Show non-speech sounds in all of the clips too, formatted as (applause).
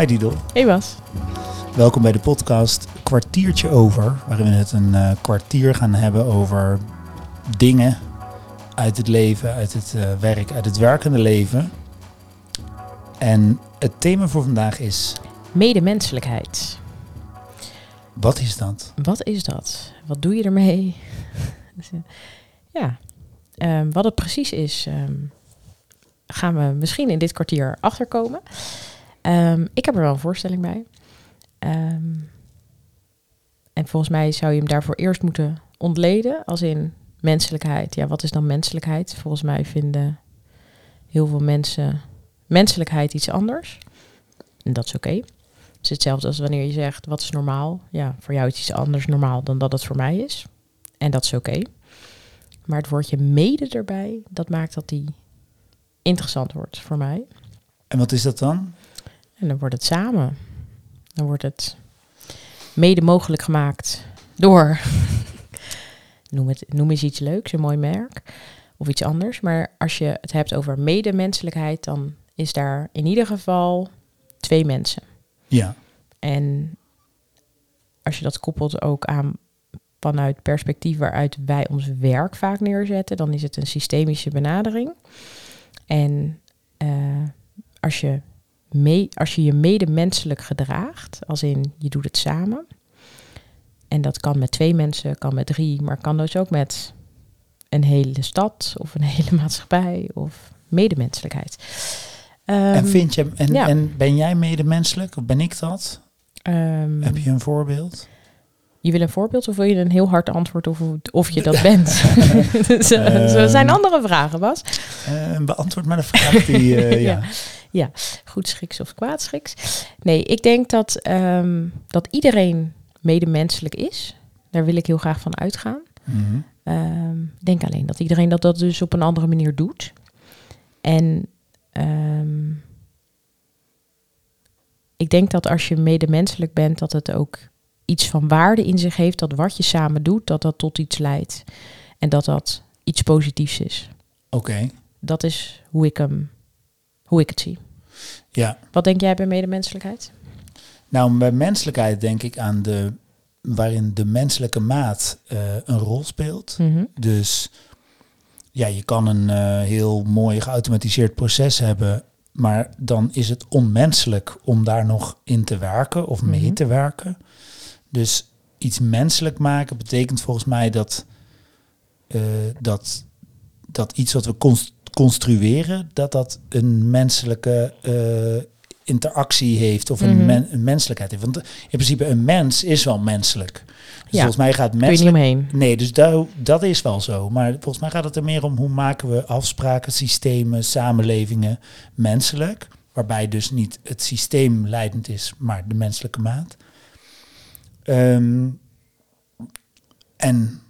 Hi Didel. Hey Bas. Welkom bij de podcast Kwartiertje Over, waarin we het een uh, kwartier gaan hebben over dingen uit het leven, uit het uh, werk, uit het werkende leven. En het thema voor vandaag is... Medemenselijkheid. Wat is dat? Wat is dat? Wat doe je ermee? (laughs) ja, um, wat het precies is, um, gaan we misschien in dit kwartier achterkomen. Um, ik heb er wel een voorstelling bij. en volgens mij zou je hem daarvoor eerst moeten ontleden, als in menselijkheid. Ja, wat is dan menselijkheid? Volgens mij vinden heel veel mensen menselijkheid iets anders. En dat is oké. Het is hetzelfde als wanneer je zegt, wat is normaal? Ja, voor jou is iets anders normaal dan dat het voor mij is. En dat is oké. Maar het woordje mede erbij, dat maakt dat die interessant wordt voor mij. En wat is dat dan? En dan wordt het samen. Dan wordt het mede mogelijk gemaakt door. (laughs) noem, het, noem eens iets leuks, een mooi merk. Of iets anders. Maar als je het hebt over medemenselijkheid, dan is daar in ieder geval twee mensen. Ja. En als je dat koppelt ook aan vanuit perspectief waaruit wij ons werk vaak neerzetten, dan is het een systemische benadering. En uh, als, je mee, als je je medemenselijk gedraagt, als in je doet het samen, en dat kan met twee mensen, kan met drie, maar kan dus ook met een hele stad of een (laughs) hele maatschappij of medemenselijkheid. Um, en vind je en, ja. en ben jij medemenselijk of ben ik dat? Um, Heb je een voorbeeld? Je wil een voorbeeld of wil je een heel hard antwoord of, of je dat (laughs) bent? (laughs) dus, uh, er zijn andere vragen, Bas. Uh, beantwoord maar de vraag die... Uh, ja. ja. Ja, goed schiks of kwaad schiks. Nee, ik denk dat, um, dat iedereen medemenselijk is. Daar wil ik heel graag van uitgaan. Mm -hmm. um, ik denk alleen dat iedereen dat, dat dus op een andere manier doet. En um, ik denk dat als je medemenselijk bent, dat het ook iets van waarde in zich heeft, dat wat je samen doet, dat dat tot iets leidt. En dat dat iets positiefs is. Oké. Okay. Dat is hoe ik hem, hoe ik het zie. Ja. Wat denk jij bij medemenselijkheid? Nou, bij menselijkheid denk ik aan de waarin de menselijke maat uh, een rol speelt. Mm -hmm. Dus ja, je kan een uh, heel mooi geautomatiseerd proces hebben, maar dan is het onmenselijk om daar nog in te werken of mee mm -hmm. te werken. Dus iets menselijk maken betekent volgens mij dat, uh, dat, dat iets wat we construeren, dat dat een menselijke uh, interactie heeft of een, Mhm. mm -hmm. men, een, menselijkheid heeft. Want in principe een mens is wel menselijk. Dus ja, volgens mij gaat Kun je menselijk... niet omheen. Nee, dus dat, dat is wel zo. Maar volgens mij gaat het er meer om hoe maken we afspraken, systemen, samenlevingen menselijk. Waarbij dus niet het systeem leidend is, maar de menselijke maat. Um, en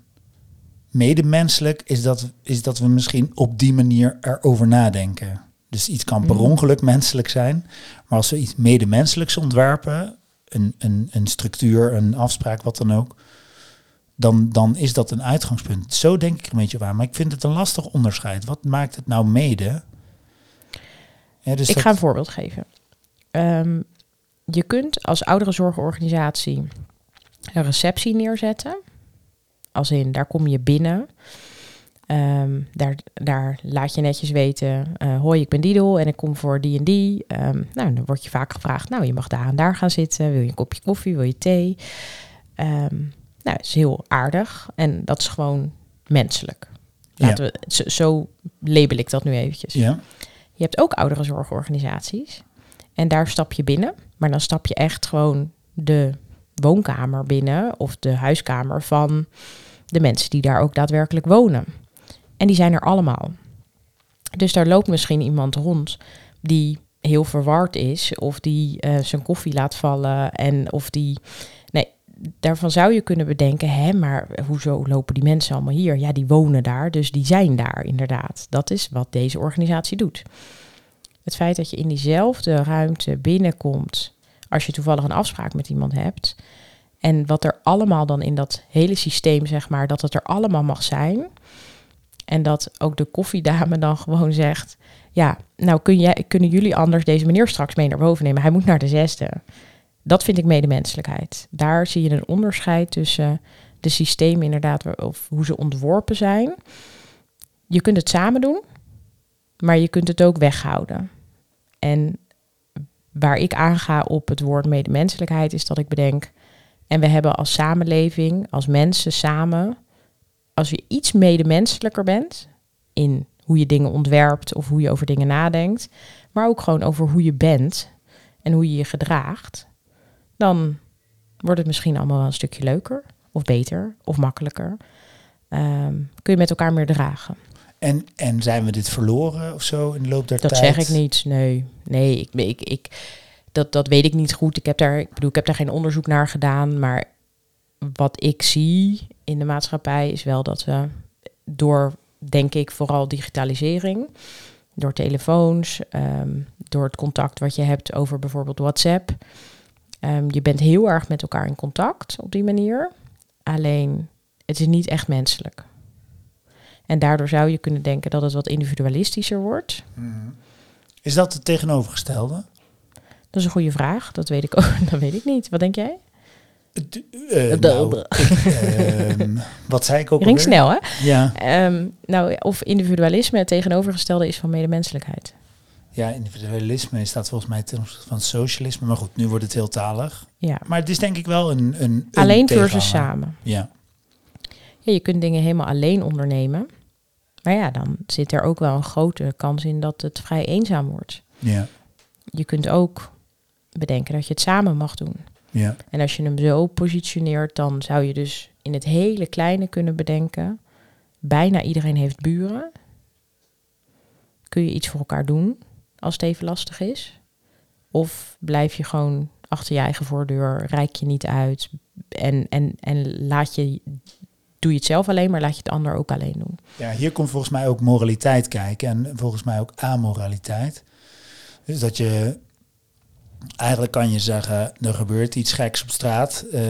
medemenselijk is dat, is dat we misschien op die manier erover nadenken. Dus iets kan per Mhm. ongeluk menselijk zijn. Maar als we iets medemenselijks ontwerpen, een, een, een structuur, een afspraak, wat dan ook, dan, dan is dat een uitgangspunt. Zo denk ik een beetje waar. Maar ik vind het een lastig onderscheid. Wat maakt het nou mede? Ja, dus ik dat- ga een voorbeeld geven. Ehm, je kunt als ouderenzorgorganisatie een receptie neerzetten. Als in, daar kom je binnen. Ehm, daar, daar laat je netjes weten, eh, hoi, ik ben Didel en ik kom voor die en die. Ehm, nou, dan word je vaak gevraagd, nou, je mag daar en daar gaan zitten. Wil je een kopje koffie, wil je thee? Ehm, nou, dat is heel aardig en dat is gewoon menselijk. Laten we, zo, zo label ik dat nu eventjes. Ja, Je hebt ook ouderenzorgorganisaties. En daar stap je binnen. Maar dan stap je echt gewoon de woonkamer binnen of de huiskamer van de mensen die daar ook daadwerkelijk wonen. En die zijn er allemaal. Dus daar loopt misschien iemand rond die heel verward is of die eh, zijn koffie laat vallen en of die nee daarvan zou je kunnen bedenken hè maar hoezo lopen die mensen allemaal hier ja die wonen daar dus die zijn daar inderdaad dat is wat deze organisatie doet het feit dat je in diezelfde ruimte binnenkomt als je toevallig een afspraak met iemand hebt en wat er allemaal dan in dat hele systeem zeg maar dat het er allemaal mag zijn en dat ook de koffiedame dan gewoon zegt ja, nou kun jij, kunnen jullie anders deze meneer straks mee naar boven nemen? Hij moet naar de zesde. Dat vind ik medemenselijkheid. Daar zie je een onderscheid tussen de systemen inderdaad, of hoe ze ontworpen zijn. Je kunt het samen doen, maar je kunt het ook weghouden. En waar ik aanga op het woord medemenselijkheid is dat ik bedenk, en we hebben als samenleving, als mensen samen, als je iets medemenselijker bent in hoe je dingen ontwerpt of hoe je over dingen nadenkt, maar ook gewoon over hoe je bent en hoe je je gedraagt, dan wordt het misschien allemaal wel een stukje leuker of beter of makkelijker. Ehm, kun je met elkaar meer dragen. En, en zijn we dit verloren of zo in de loop der dat tijd? Dat zeg ik niet. Nee, nee ik, ik, ik, dat, dat weet ik niet goed. Ik heb, daar, ik bedoel, ik heb daar geen onderzoek naar gedaan. Maar wat ik zie in de maatschappij is wel dat we door, denk ik, vooral digitalisering, door telefoons, ehm, door het contact wat je hebt over bijvoorbeeld WhatsApp. Um, je bent heel erg met elkaar in contact op die manier. Alleen het is niet echt menselijk. En daardoor zou je kunnen denken dat het wat individualistischer wordt. Mhm. Is dat het tegenovergestelde? Dat is een goede vraag. Dat weet ik ook. (laughs) Dat weet ik niet. Wat denk jij? Uh, nou, ik, uh, wat zei ik ook (laughs) Ring snel, hè? Ja. Um, nou, of individualisme het tegenovergestelde is van medemenselijkheid. Ja, individualisme is dat volgens mij ten opzichte van socialisme. Maar goed, nu wordt het heel talig. Ja. Maar het is denk ik wel een... een, een alleen versus samen. Ja. ja. Je kunt dingen helemaal alleen ondernemen. Maar ja, dan zit er ook wel een grote kans in dat het vrij eenzaam wordt. Ja. Je kunt ook bedenken dat je het samen mag doen. Ja. En als je hem zo positioneert, dan zou je dus in het hele kleine kunnen bedenken. Bijna iedereen heeft buren. Kun je iets voor elkaar doen als het even lastig is? Of blijf je gewoon achter je eigen voordeur, rijk je niet uit en, en, en laat je, doe je het zelf alleen, maar laat je het ander ook alleen doen. Ja, hier komt volgens mij ook moraliteit kijken en volgens mij ook amoraliteit. Dus dat je eigenlijk kan je zeggen, er gebeurt iets geks op straat. Uh,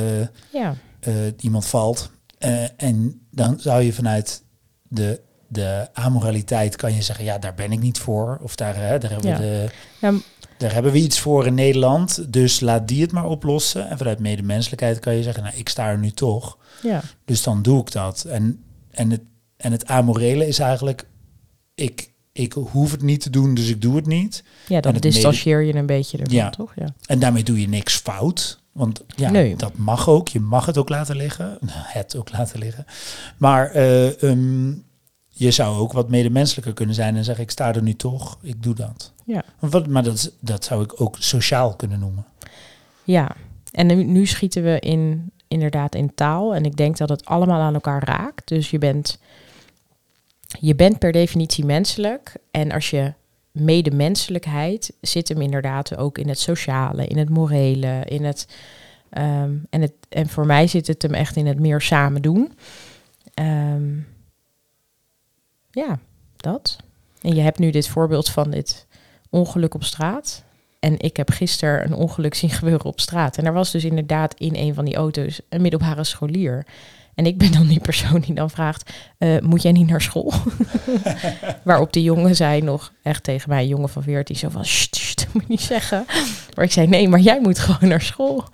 ja. Uh, iemand valt. Uh, en dan zou je vanuit de, de amoraliteit kan je zeggen, ja, daar ben ik niet voor. Of daar, hè, daar, hebben, Ja. we de, Ja, daar hebben we iets voor in Nederland. Dus laat die het maar oplossen. En vanuit medemenselijkheid kan je zeggen, nou, ik sta er nu toch. ja. Dus dan doe ik dat. En, en, het, en het amorele is eigenlijk, ik, ik hoef het niet te doen, dus ik doe het niet. ja dan distancieer je een beetje ervan, Ja. toch? Ja. En daarmee doe je niks fout. Want ja, Nee. dat mag ook. Je mag het ook laten liggen. (laughs) Het ook laten liggen. Maar eh, ehm, je zou ook wat medemenselijker kunnen zijn en zeggen: Ik sta er nu toch, ik doe dat. Ja. Wat, maar dat, dat zou ik ook sociaal kunnen noemen. Ja, en nu, nu schieten we in, inderdaad in taal. En ik denk dat het allemaal aan elkaar raakt. Dus je bent, je bent per definitie menselijk. En als je medemenselijkheid zit hem inderdaad ook in het sociale, in het morele, in het. ehm, en, het en voor mij zit het hem echt in het meer samen doen. Ehm, ja, dat. En je hebt nu dit voorbeeld van dit ongeluk op straat. En ik heb gisteren een ongeluk zien gebeuren op straat. En er was dus inderdaad in een van die auto's een middelbare scholier. En ik ben dan die persoon die dan vraagt, eh, moet jij niet naar school? (laughs) Waarop de jongen zei nog echt tegen mij, een jongen van 14, zo van, "Sst, moet je niet zeggen. Maar ik zei, nee, maar jij moet gewoon naar school.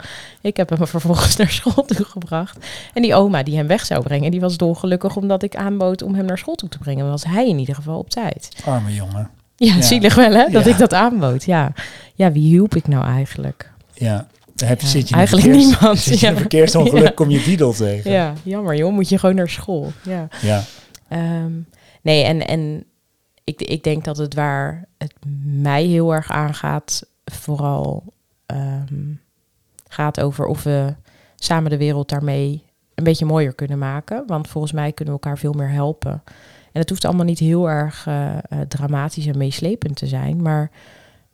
Ik heb hem vervolgens naar school toegebracht. En die oma die hem weg zou brengen, die was dolgelukkig omdat ik aanbood om hem naar school toe te brengen. Was hij in ieder geval op tijd. Arme jongen. Ja, Ja. zielig wel hè, dat Ja. ik dat aanbood. Ja. ja, wie hielp ik nou eigenlijk? Ja, daar heb je, Ja, zit je eigenlijk verkeers- niemand, Zit je in een ja. verkeersongeluk, (laughs) Ja. kom je Diedel tegen. Ja, jammer joh, moet je gewoon naar school. Ja. ja. Ehm, nee, en, en ik, ik denk dat het waar het mij heel erg aangaat, vooral ehm, gaat over of we samen de wereld daarmee een beetje mooier kunnen maken. Want volgens mij kunnen we elkaar veel meer helpen. En het hoeft allemaal niet heel erg eh, eh, dramatisch en meeslepend te zijn, maar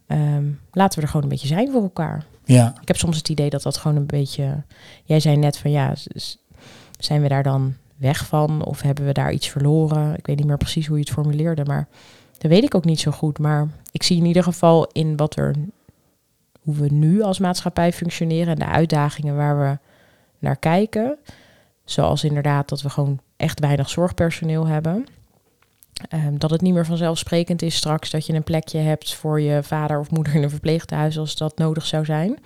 ehm, laten we er gewoon een beetje zijn voor elkaar. ja. Ik heb soms het idee dat dat gewoon een beetje. Jij zei net van ja, zijn we daar dan weg van of hebben we daar iets verloren? Ik weet niet meer precies hoe je het formuleerde, maar dat weet ik ook niet zo goed. Maar ik zie in ieder geval in wat er, hoe we nu als maatschappij functioneren en de uitdagingen waar we naar kijken. Zoals inderdaad dat we gewoon echt weinig zorgpersoneel hebben. Ehm, dat het niet meer vanzelfsprekend is straks dat je een plekje hebt voor je vader of moeder in een verpleeghuis als dat nodig zou zijn.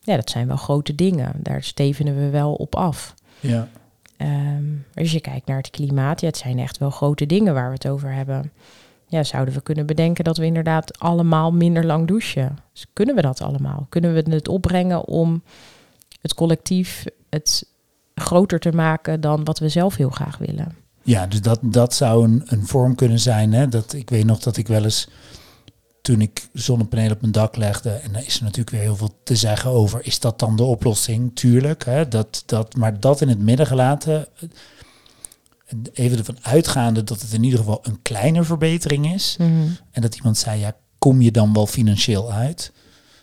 Ja, dat zijn wel grote dingen. Daar stevenen we wel op af. Ja. Ehm, als je kijkt naar het klimaat, ja, het zijn echt wel grote dingen waar we het over hebben. Ja, zouden we kunnen bedenken dat we inderdaad allemaal minder lang douchen? Dus kunnen we dat allemaal? Kunnen we het opbrengen om het collectief het groter te maken dan wat we zelf heel graag willen? Ja, dus dat, dat zou een, een vorm kunnen zijn. Hè? Dat, ik weet nog dat ik wel eens, toen ik zonnepanelen op mijn dak legde, en daar is er natuurlijk weer heel veel te zeggen over, is dat dan de oplossing? Tuurlijk, hè? Dat, dat, maar dat in het midden gelaten, even ervan uitgaande dat het in ieder geval een kleine verbetering is. En dat iemand zei, ja, kom je dan wel financieel uit?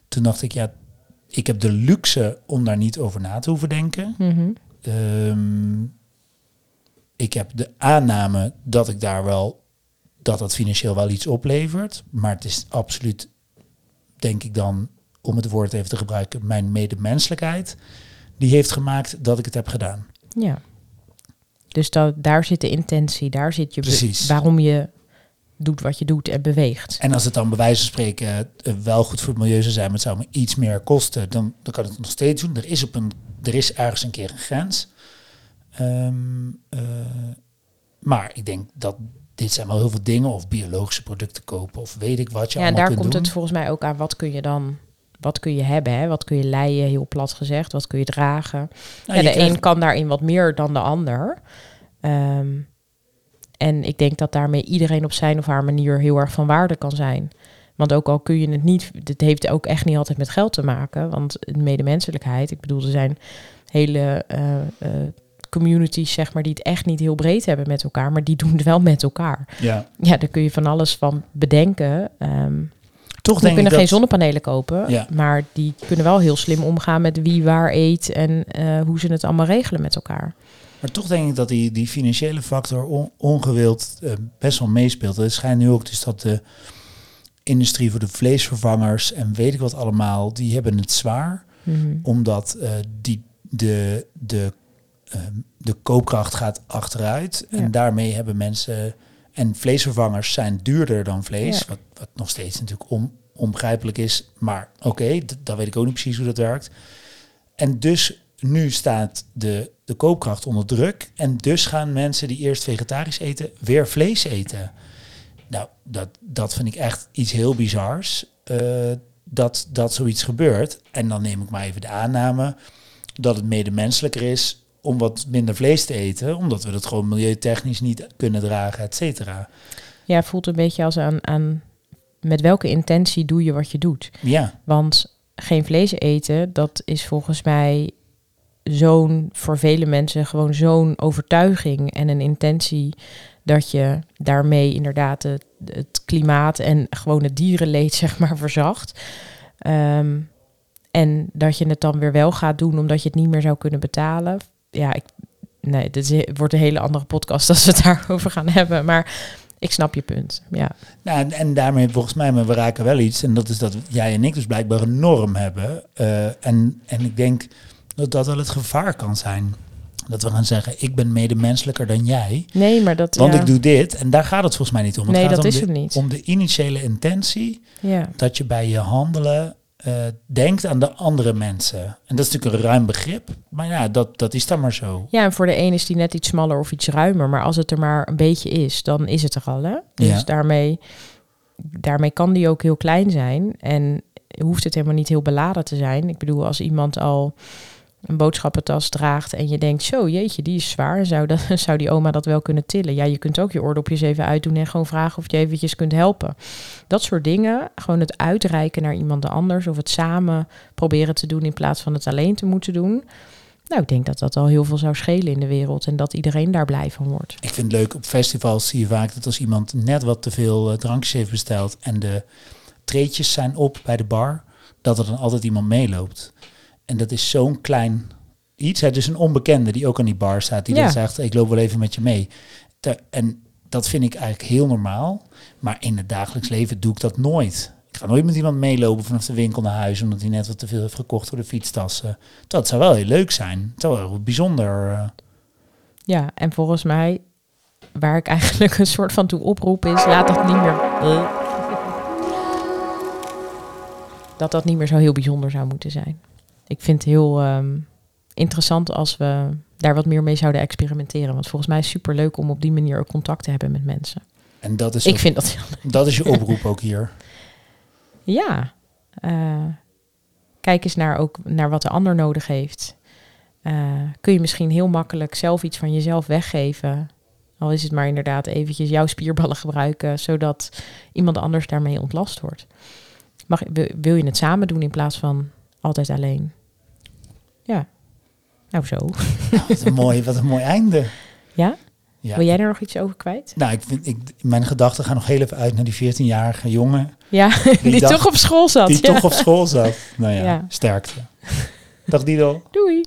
Toen dacht ik, ja, ik heb de luxe om daar niet over na te hoeven denken. Mhm. Ehm, ik heb de aanname dat ik daar wel dat dat financieel wel iets oplevert. Maar het is absoluut, denk ik dan, om het woord even te gebruiken, mijn medemenselijkheid. Die heeft gemaakt dat ik het heb gedaan. Ja. Dus dat, daar zit de intentie, daar zit je Precies. waarom je doet wat je doet en beweegt. En als het dan bij wijze van spreken eh, wel goed voor het milieu zou zijn, maar het zou me iets meer kosten, dan, dan kan het nog steeds doen. Er is, op een, er is ergens een keer een grens. Ehm, eh, maar ik denk dat dit zijn wel heel veel dingen, of biologische producten kopen, of weet ik wat je Ja, en allemaal daar kunt komt doen. het volgens mij ook aan. Wat kun je dan, wat kun je hebben? Hè? Wat kun je leien, heel plat gezegd? Wat kun je dragen? Nou, ja, je de krijgt- een kan daarin wat meer dan de ander. Ehm, en ik denk dat daarmee iedereen op zijn of haar manier heel erg van waarde kan zijn. Want ook al kun je het niet, dit heeft ook echt niet altijd met geld te maken. Want medemenselijkheid, ik bedoel, er zijn hele eh, eh, communities, zeg maar, die het echt niet heel breed hebben met elkaar, maar die doen het wel met elkaar. Ja, Ja, daar kun je van alles van bedenken. Ehm toch denk kunnen ik geen dat... zonnepanelen kopen, Ja. maar die kunnen wel heel slim omgaan met wie waar eet en eh, hoe ze het allemaal regelen met elkaar. Maar toch denk ik dat die, die financiële factor on- ongewild eh, best wel meespeelt. Het schijnt nu ook dus dat de industrie voor de vleesvervangers en weet ik wat allemaal, die hebben het zwaar. Mhm. Omdat eh, die, de, de, de koopkracht gaat achteruit. Ja. En daarmee hebben mensen... En vleesvervangers zijn duurder dan vlees. Ja. Wat, wat nog steeds natuurlijk on, onbegrijpelijk is. Maar oké, d- dan weet ik ook niet precies hoe dat werkt. En dus nu staat de, de koopkracht onder druk. En dus gaan mensen die eerst vegetarisch eten, weer vlees eten. Nou, dat, dat vind ik echt iets heel bizars. eh, dat, dat zoiets gebeurt. En dan neem ik maar even de aanname dat het medemenselijker is om wat minder vlees te eten, omdat we dat gewoon milieutechnisch niet kunnen dragen, et cetera. Ja, voelt een beetje als aan, aan met welke intentie doe je wat je doet. Ja, Want geen vlees eten, dat is volgens mij zo'n, voor vele mensen gewoon zo'n overtuiging en een intentie dat je daarmee inderdaad het, het klimaat en gewoon het dierenleed (laughs) zeg maar verzacht. Ehm, en dat je het dan weer wel gaat doen omdat je het niet meer zou kunnen betalen. Ja, ik, nee, dit is- wordt een hele andere podcast als we het (laughs) daarover gaan hebben. Maar ik snap je punt. Ja, nou, en, en daarmee volgens mij, maar we raken wel iets. En dat is dat jij en ik dus blijkbaar een norm hebben. Eh, en, en ik denk dat dat wel het gevaar kan zijn. Dat we gaan zeggen, ik ben medemenselijker dan jij. nee, maar dat. Want ja. ik doe dit. En daar gaat het volgens mij niet om. Het Nee, gaat dat om is de, hem niet. Om de initiële intentie Ja. dat je bij je handelen eh, denkt aan de andere mensen. En dat is natuurlijk een ruim begrip. Maar ja, dat, dat is dan maar zo. Ja, en voor de een is die net iets smaller of iets ruimer. Maar als het er maar een beetje is, dan is het er al. Hè? Dus Ja. daarmee, daarmee kan die ook heel klein zijn. En hoeft het helemaal niet heel beladen te zijn. Ik bedoel, als iemand al een boodschappentas draagt en je denkt, zo jeetje, die is zwaar. Zou, dat, (laughs) zou die oma dat wel kunnen tillen? Ja, je kunt ook je oordopjes even uitdoen en gewoon vragen of je eventjes kunt helpen. Dat soort dingen, gewoon het uitreiken naar iemand anders of het samen proberen te doen in plaats van het alleen te moeten doen. Nou, ik denk dat dat al heel veel zou schelen in de wereld en dat iedereen daar blij van wordt. Ik vind het leuk, op festivals zie je vaak dat als iemand net wat te veel eh, drankjes heeft besteld en de treetjes zijn op bij de bar, dat er dan altijd iemand meeloopt. En dat is zo'n klein iets. Het is een onbekende die ook aan die bar staat, die Ja. dan zegt, ik loop wel even met je mee. En dat vind ik eigenlijk heel normaal. Maar in het dagelijks leven doe ik dat nooit. Ik ga nooit met iemand meelopen vanaf de winkel naar huis, omdat hij net wat te veel heeft gekocht voor de fietstassen. Dat zou wel heel leuk zijn. Het zou wel bijzonder. eh, Ja, en volgens mij waar ik eigenlijk een soort van toe oproep is, laat dat niet meer. Dat dat niet meer zo heel bijzonder zou moeten zijn. Ik vind het heel ehm, interessant als we daar wat meer mee zouden experimenteren. Want volgens mij is het super leuk om op die manier ook contact te hebben met mensen. En dat is, Ik ook- vind dat heel dat is je (laughs) oproep ook hier. Ja. eh, kijk eens naar, ook naar wat de ander nodig heeft. Eh, kun je misschien heel makkelijk zelf iets van jezelf weggeven. Al is het maar inderdaad eventjes jouw spierballen gebruiken, zodat iemand anders daarmee ontlast wordt. Mag, wil je het samen doen in plaats van altijd alleen? Ja. Nou zo. Wat een mooi, wat een mooi einde. Ja? Ja. Wil jij er nog iets over kwijt? Nou, ik vind, ik, mijn gedachten gaan nog heel even uit naar die 14-jarige jongen Ja, die, dacht- toch op school zat. die ja. toch op school zat. Nou ja, Ja. sterkte. Dag Dido. Doei.